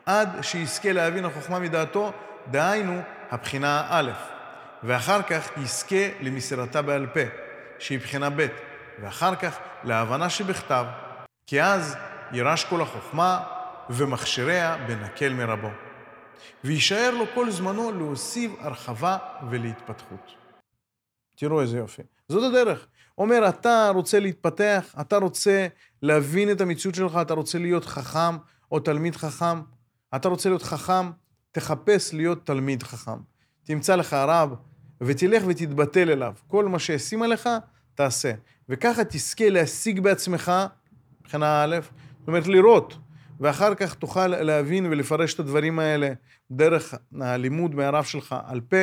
עד שיזכה להבין החוכמה מדעתו דהיינו הבחינה א', ואחר כך יזכה למסירתה בעל פה, שהיא בחינה ב', ואחר כך להבנה שבכתב, כי אז יירש כל החוכמה ומכשיריה בנקל מרבו. ויישאר לו כל זמנו להוסיף הרחבה ולהתפתחות. תראו איזה יופי. זאת הדרך. אומר, אתה רוצה להתפתח, אתה רוצה להבין את המציאות שלך, אתה רוצה להיות חכם או תלמיד חכם, אתה רוצה להיות חכם, תחפש להיות תלמיד חכם. תמצא לך רב ותלך ותתבטל אליו. כל מה שישים עליך, תעשה. וככה תזכה להשיג בעצמך, מבחינה א', זאת אומרת לראות, ואחר כך תוכל להבין ולפרש את הדברים האלה דרך הלימוד מהרב שלך על פה,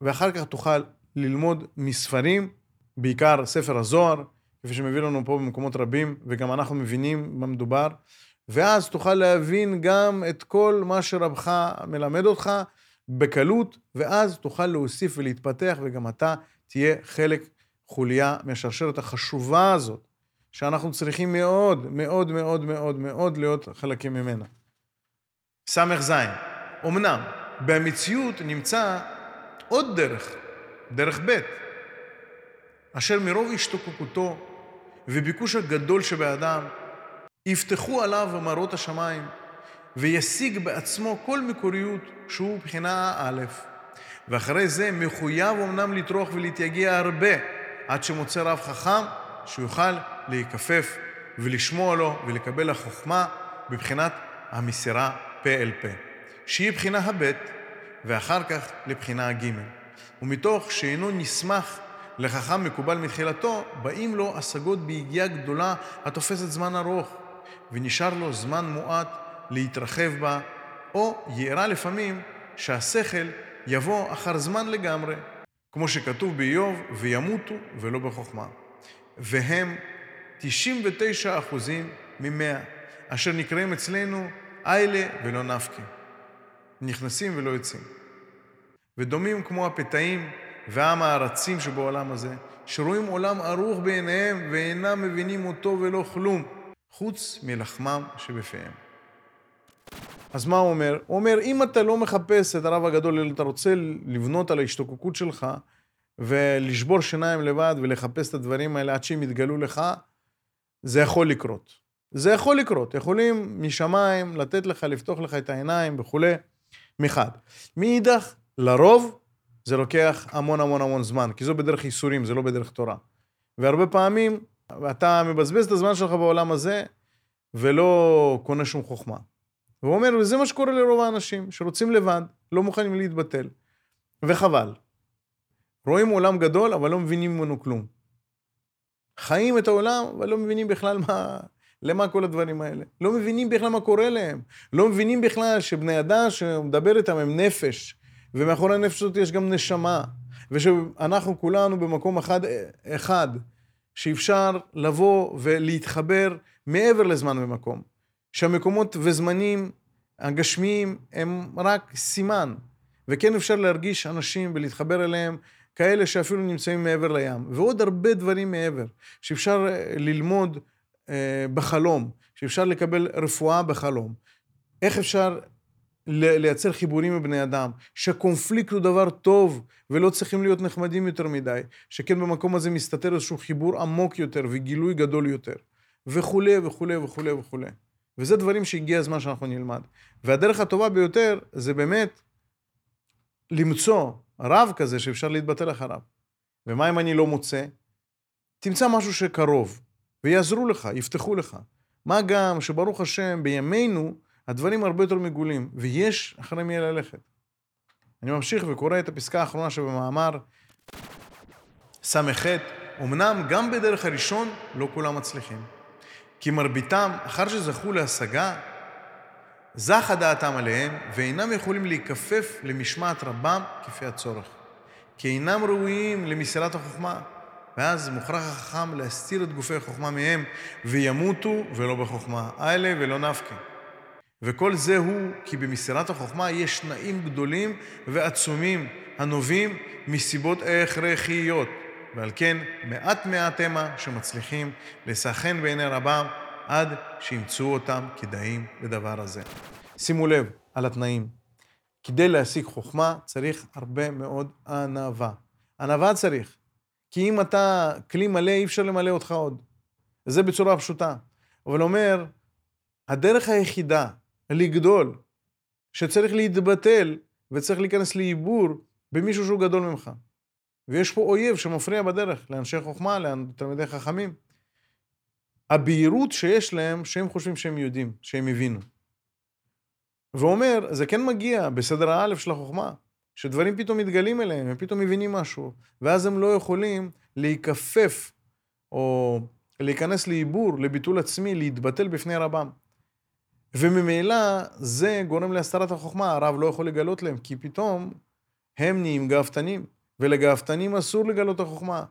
ואחר כך תוכל ללמוד מספרים, בעיקר ספר הזוהר, כפי שמביא לנו פה במקומות רבים, וגם אנחנו מבינים מה מדובר, ואז תוכל להבין גם את כל מה שרבך מלמד אותך בקלות, ואז תוכל להוסיף ולהתפתח, וגם אתה תהיה חלק, חוליה מהשרשרת החשובה הזאת, שאנחנו צריכים מאוד, מאוד, מאוד, מאוד, מאוד להיות חלקים ממנה. ס"ז, אמנם במציאות נמצא עוד דרך, דרך ב', אשר מרוב השתוקקותו וביקוש הגדול שבאדם, יפתחו עליו מראות השמיים, וישיג בעצמו כל מקוריות שהוא מבחינה א', ואחרי זה מחויב אמנם לטרוח ולהתייגע הרבה, עד שמוצא רב חכם שיוכל להיכפף ולשמוע לו ולקבל החוכמה בבחינת המסירה פה אל פה, שהיא בחינה הב' ואחר כך לבחינה הג'. ומתוך שאינו נסמך לחכם מקובל מתחילתו, באים לו השגות ביגיעה גדולה התופסת זמן ארוך, ונשאר לו זמן מועט להתרחב בה, או יארע לפעמים שהשכל יבוא אחר זמן לגמרי, כמו שכתוב באיוב, וימותו ולא בחוכמה. והם 99 אחוזים ממאה, אשר נקראים אצלנו איילה ולא נפקי. נכנסים ולא יוצאים. ודומים כמו הפתאים והעם הארצים שבעולם הזה, שרואים עולם ערוך בעיניהם ואינם מבינים אותו ולא כלום, חוץ מלחמם שבפיהם. אז מה הוא אומר? הוא אומר, אם אתה לא מחפש את הרב הגדול, אלא אתה רוצה לבנות על ההשתוקקות שלך ולשבור שיניים לבד ולחפש את הדברים האלה עד שהם יתגלו לך, זה יכול לקרות. זה יכול לקרות. יכולים משמיים לתת לך, לפתוח לך את העיניים וכולי, מחד. מאידך, לרוב זה לוקח המון המון המון זמן, כי זו בדרך ייסורים, זה לא בדרך תורה. והרבה פעמים אתה מבזבז את הזמן שלך בעולם הזה ולא קונה שום חוכמה. והוא אומר, וזה מה שקורה לרוב האנשים, שרוצים לבד, לא מוכנים להתבטל. וחבל. רואים עולם גדול, אבל לא מבינים ממנו כלום. חיים את העולם, אבל לא מבינים בכלל מה, למה כל הדברים האלה. לא מבינים בכלל מה קורה להם. לא מבינים בכלל שבני אדם שמדבר איתם הם נפש, ומאחורי הנפש הזאת יש גם נשמה, ושאנחנו כולנו במקום אחד, אחד שאפשר לבוא ולהתחבר מעבר לזמן ומקום. שהמקומות וזמנים הגשמיים הם רק סימן, וכן אפשר להרגיש אנשים ולהתחבר אליהם כאלה שאפילו נמצאים מעבר לים, ועוד הרבה דברים מעבר, שאפשר אה, ללמוד אה, בחלום, שאפשר לקבל רפואה בחלום. איך אפשר לייצר חיבורים עם בני אדם, שקונפליקט הוא דבר טוב ולא צריכים להיות נחמדים יותר מדי, שכן במקום הזה מסתתר איזשהו חיבור עמוק יותר וגילוי גדול יותר, וכולי וכולי וכולי וכולי. וזה דברים שהגיע הזמן שאנחנו נלמד. והדרך הטובה ביותר זה באמת למצוא רב כזה שאפשר להתבטל אחריו. ומה אם אני לא מוצא? תמצא משהו שקרוב, ויעזרו לך, יפתחו לך. מה גם שברוך השם, בימינו, הדברים הרבה יותר מגולים, ויש אחרי מי ללכת. אני ממשיך וקורא את הפסקה האחרונה שבמאמר ס"ח, אמנם גם בדרך הראשון לא כולם מצליחים. כי מרביתם, אחר שזכו להשגה, זכה דעתם עליהם, ואינם יכולים להיכפף למשמעת רבם כפי הצורך. כי אינם ראויים למסירת החוכמה, ואז מוכרח החכם להסתיר את גופי החוכמה מהם, וימותו ולא בחוכמה. אלה ולא נפקא. וכל זה הוא כי במסירת החוכמה יש תנאים גדולים ועצומים הנובעים מסיבות הכרחיות. ועל כן מעט מעט המה שמצליחים לסחן בעיני רבם עד שימצאו אותם כדאים לדבר הזה. שימו לב על התנאים. כדי להשיג חוכמה צריך הרבה מאוד ענווה. ענווה צריך. כי אם אתה כלי מלא, אי אפשר למלא אותך עוד. זה בצורה פשוטה. אבל אומר, הדרך היחידה לגדול, שצריך להתבטל וצריך להיכנס לעיבור במישהו שהוא גדול ממך. ויש פה אויב שמפריע בדרך לאנשי חוכמה, לתלמידי חכמים. הבהירות שיש להם, שהם חושבים שהם יודעים, שהם הבינו. ואומר, זה כן מגיע בסדר האלף של החוכמה, שדברים פתאום מתגלים אליהם, הם פתאום מבינים משהו, ואז הם לא יכולים להיכפף או להיכנס לעיבור, לביטול עצמי, להתבטל בפני רבם. וממילא זה גורם להסתרת החוכמה, הרב לא יכול לגלות להם, כי פתאום הם נהיים גאוותנים, ולגאוותנים אסור לגלות החוכמה,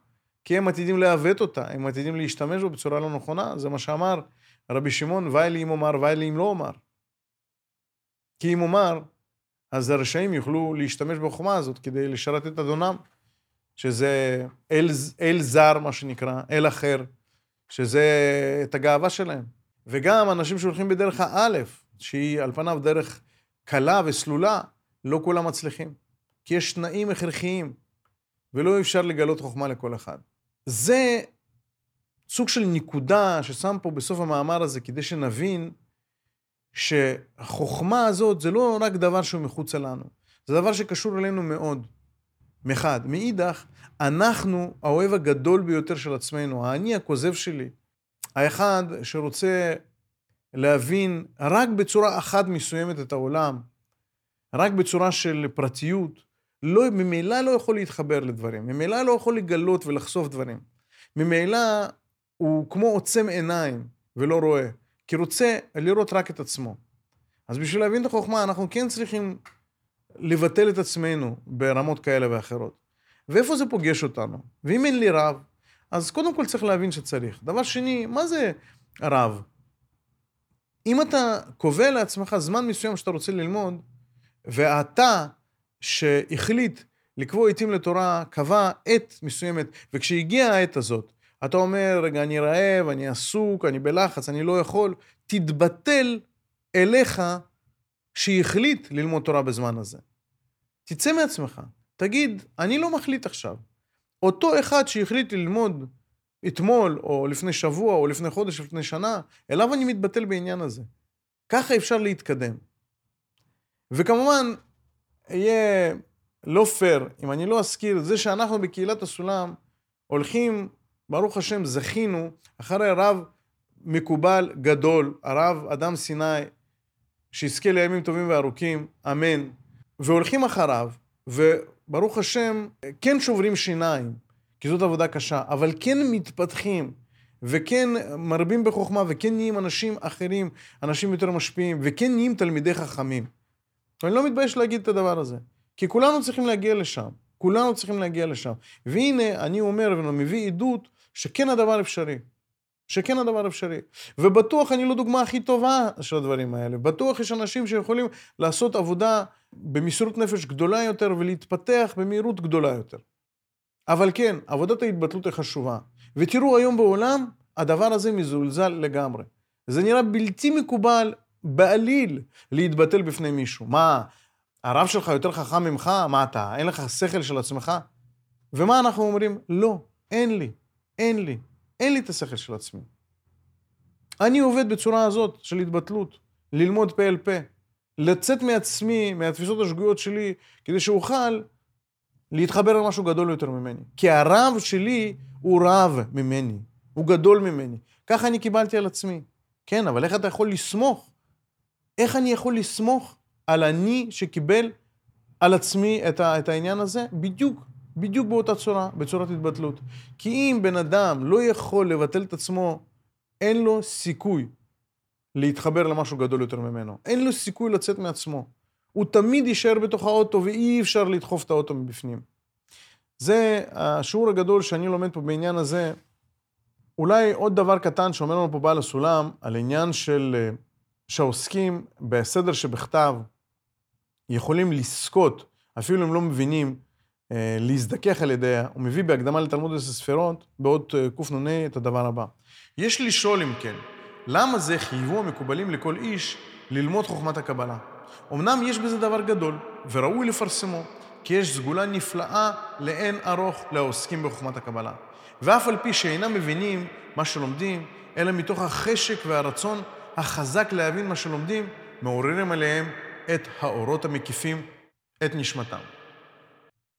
כי הם עתידים לעוות אותה, הם עתידים להשתמש בה בצורה לא נכונה, זה מה שאמר רבי שמעון, ואי לי אם אומר, ואי לי אם לא אומר. כי אם אומר, אז הרשעים יוכלו להשתמש בחוכמה הזאת כדי לשרת את אדונם, שזה אל, אל זר, מה שנקרא, אל אחר, שזה את הגאווה שלהם. וגם אנשים שהולכים בדרך האלף, שהיא על פניו דרך קלה וסלולה, לא כולם מצליחים. כי יש תנאים הכרחיים, ולא אפשר לגלות חוכמה לכל אחד. זה סוג של נקודה ששם פה בסוף המאמר הזה, כדי שנבין שהחוכמה הזאת זה לא רק דבר שהוא מחוצה לנו, זה דבר שקשור אלינו מאוד. מחד. מאידך, אנחנו האוהב הגדול ביותר של עצמנו, האני הכוזב שלי, האחד שרוצה להבין רק בצורה אחת מסוימת את העולם, רק בצורה של פרטיות, לא, ממילא לא יכול להתחבר לדברים, ממילא לא יכול לגלות ולחשוף דברים. ממילא הוא כמו עוצם עיניים ולא רואה, כי רוצה לראות רק את עצמו. אז בשביל להבין את החוכמה, אנחנו כן צריכים לבטל את עצמנו ברמות כאלה ואחרות. ואיפה זה פוגש אותנו? ואם אין לי רב, אז קודם כל צריך להבין שצריך. דבר שני, מה זה רב? אם אתה קובע לעצמך זמן מסוים שאתה רוצה ללמוד, ואתה שהחליט לקבוע עיתים לתורה, קבע עת מסוימת, וכשהגיעה העת הזאת, אתה אומר, רגע, אני רעב, אני עסוק, אני בלחץ, אני לא יכול, תתבטל אליך שהחליט ללמוד תורה בזמן הזה. תצא מעצמך, תגיד, אני לא מחליט עכשיו. אותו אחד שהחליט ללמוד אתמול, או לפני שבוע, או לפני חודש, או לפני שנה, אליו אני מתבטל בעניין הזה. ככה אפשר להתקדם. וכמובן, יהיה לא פייר אם אני לא אזכיר את זה שאנחנו בקהילת הסולם הולכים, ברוך השם, זכינו אחרי רב מקובל גדול, הרב אדם סיני, שיזכה לימים טובים וארוכים, אמן, והולכים אחריו, וברוך השם, כן שוברים שיניים, כי זאת עבודה קשה, אבל כן מתפתחים, וכן מרבים בחוכמה, וכן נהיים אנשים אחרים, אנשים יותר משפיעים, וכן נהיים תלמידי חכמים. אני לא מתבייש להגיד את הדבר הזה, כי כולנו צריכים להגיע לשם, כולנו צריכים להגיע לשם. והנה, אני אומר ומביא עדות שכן הדבר אפשרי. שכן הדבר אפשרי. ובטוח אני לא דוגמה הכי טובה של הדברים האלה. בטוח יש אנשים שיכולים לעשות עבודה במסירות נפש גדולה יותר ולהתפתח במהירות גדולה יותר. אבל כן, עבודת ההתבטלות היא חשובה. ותראו, היום בעולם, הדבר הזה מזולזל לגמרי. זה נראה בלתי מקובל בעליל להתבטל בפני מישהו. מה, הרב שלך יותר חכם ממך? מה אתה, אין לך שכל של עצמך? ומה אנחנו אומרים? לא, אין לי, אין לי. אין לי את השכל של עצמי. אני עובד בצורה הזאת של התבטלות, ללמוד פה אל פה, לצאת מעצמי, מהתפיסות השגויות שלי, כדי שאוכל להתחבר למשהו גדול יותר ממני. כי הרב שלי הוא רב ממני, הוא גדול ממני. ככה אני קיבלתי על עצמי. כן, אבל איך אתה יכול לסמוך? איך אני יכול לסמוך על אני שקיבל על עצמי את, ה, את העניין הזה? בדיוק בדיוק באותה צורה, בצורת התבטלות. כי אם בן אדם לא יכול לבטל את עצמו, אין לו סיכוי להתחבר למשהו גדול יותר ממנו. אין לו סיכוי לצאת מעצמו. הוא תמיד יישאר בתוך האוטו ואי אפשר לדחוף את האוטו מבפנים. זה השיעור הגדול שאני לומד פה בעניין הזה. אולי עוד דבר קטן שאומר לנו פה בעל הסולם, על עניין של אה, שהעוסקים בסדר שבכתב יכולים לזכות, אפילו אם לא מבינים, אה, להזדכך על ידיה, הוא מביא בהקדמה לתלמוד עשר ספירות, בעוד אה, קנ"ה, את הדבר הבא. יש לשאול אם כן, למה זה חייבו המקובלים לכל איש ללמוד חוכמת הקבלה? אמנם יש בזה דבר גדול, וראוי לפרסמו, כי יש סגולה נפלאה לאין ארוך לעוסקים בחוכמת הקבלה. ואף על פי שאינם מבינים מה שלומדים, אלא מתוך החשק והרצון החזק להבין מה שלומדים, מעוררים עליהם את האורות המקיפים את נשמתם.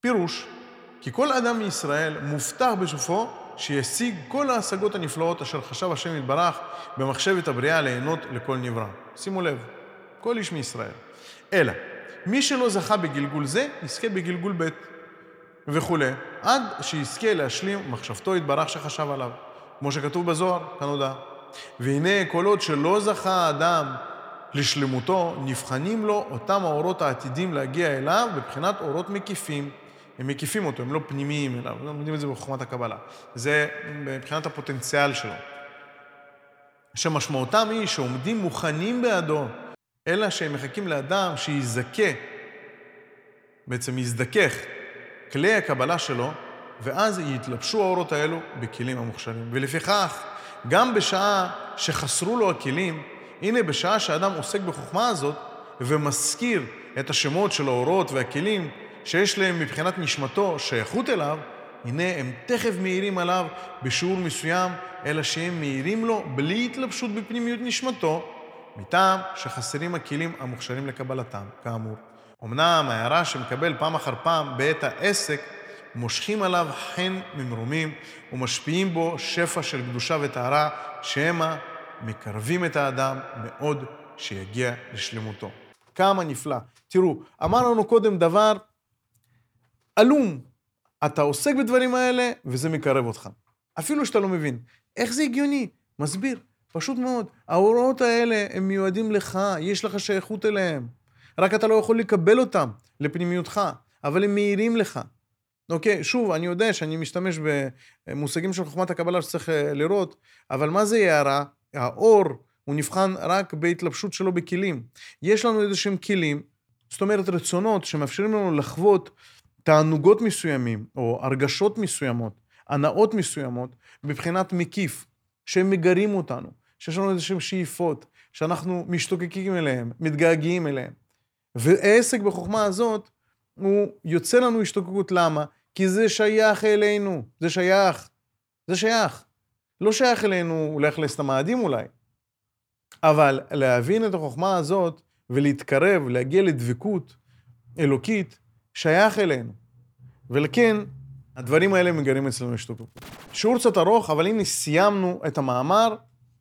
פירוש, כי כל אדם מישראל מובטח בסופו שישיג כל ההשגות הנפלאות אשר חשב השם יתברך במחשבת הבריאה ליהנות לכל נברא. שימו לב, כל איש מישראל. אלא, מי שלא זכה בגלגול זה, יזכה בגלגול ב' וכולי, עד שיזכה להשלים מחשבתו יתברך שחשב עליו, כמו שכתוב בזוהר, כנודע. והנה, כל עוד שלא זכה האדם לשלמותו, נבחנים לו אותם האורות העתידים להגיע אליו בבחינת אורות מקיפים. הם מקיפים אותו, הם לא פנימיים אליו, לא לומדים את זה בחוכמת הקבלה. זה מבחינת הפוטנציאל שלו. שמשמעותם היא שעומדים מוכנים בעדו, אלא שהם מחכים לאדם שיזכה, בעצם יזדכך, כלי הקבלה שלו, ואז יתלבשו האורות האלו בכלים המוכשרים. ולפיכך, גם בשעה שחסרו לו הכלים, הנה בשעה שאדם עוסק בחוכמה הזאת ומזכיר את השמות של האורות והכלים שיש להם מבחינת נשמתו שייכות אליו, הנה הם תכף מאירים עליו בשיעור מסוים, אלא שהם מאירים לו בלי התלבשות בפנימיות נשמתו, מטעם שחסרים הכלים המוכשרים לקבלתם, כאמור. אמנם ההערה שמקבל פעם אחר פעם בעת העסק, מושכים עליו חן ממרומים ומשפיעים בו שפע של קדושה וטהרה, שמא מקרבים את האדם מאוד שיגיע לשלמותו. כמה נפלא. תראו, אמר לנו קודם דבר עלום. אתה עוסק בדברים האלה, וזה מקרב אותך. אפילו שאתה לא מבין. איך זה הגיוני? מסביר. פשוט מאוד. ההוראות האלה, הם מיועדים לך, יש לך שייכות אליהם. רק אתה לא יכול לקבל אותם לפנימיותך, אבל הם מאירים לך. אוקיי, שוב, אני יודע שאני משתמש במושגים של חוכמת הקבלה שצריך אה, לראות, אבל מה זה הערה? האור, הוא נבחן רק בהתלבשות שלו בכלים. יש לנו איזה שהם כלים, זאת אומרת רצונות שמאפשרים לנו לחוות תענוגות מסוימים, או הרגשות מסוימות, הנאות מסוימות, מבחינת מקיף, שהם מגרים אותנו, שיש לנו איזשהם שאיפות, שאנחנו משתוקקים אליהם, מתגעגעים אליהם. ועסק בחוכמה הזאת, הוא יוצא לנו השתוקקות. למה? כי זה שייך אלינו, זה שייך. זה שייך. לא שייך אלינו לאכלס את המאדים אולי, אבל להבין את החוכמה הזאת ולהתקרב, להגיע לדבקות אלוקית, שייך אלינו. ולכן, הדברים האלה מגרים אצלנו השתוקקות. שיעור קצת ארוך, אבל הנה סיימנו את המאמר,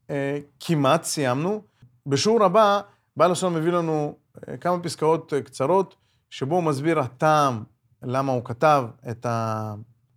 אה, כמעט סיימנו. בשיעור הבא, בעל השם מביא לנו אה, כמה פסקאות אה, קצרות, שבו הוא מסביר הטעם, למה הוא כתב את, ה,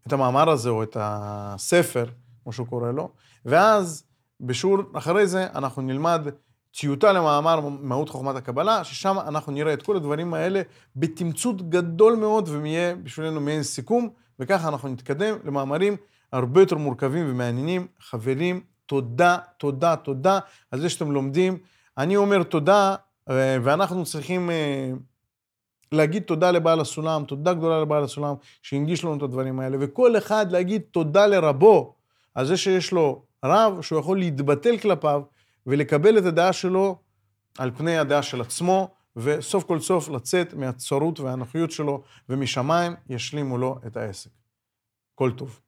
את המאמר הזה, או את הספר, כמו שהוא קורא לו, ואז בשיעור אחרי זה אנחנו נלמד טיוטה למאמר מהות חוכמת הקבלה, ששם אנחנו נראה את כל הדברים האלה בתמצות גדול מאוד, ויהיה בשבילנו מעין סיכום, וככה אנחנו נתקדם למאמרים הרבה יותר מורכבים ומעניינים. חברים, תודה, תודה, תודה על זה שאתם לומדים. אני אומר תודה, אה, ואנחנו צריכים אה, להגיד תודה לבעל הסולם, תודה גדולה לבעל הסולם, שהנגיש לנו את הדברים האלה, וכל אחד להגיד תודה לרבו על זה שיש לו רב, שהוא יכול להתבטל כלפיו ולקבל את הדעה שלו על פני הדעה של עצמו, וסוף כל סוף לצאת מהצרות והאנוכיות שלו, ומשמיים ישלימו לו את העסק. כל טוב.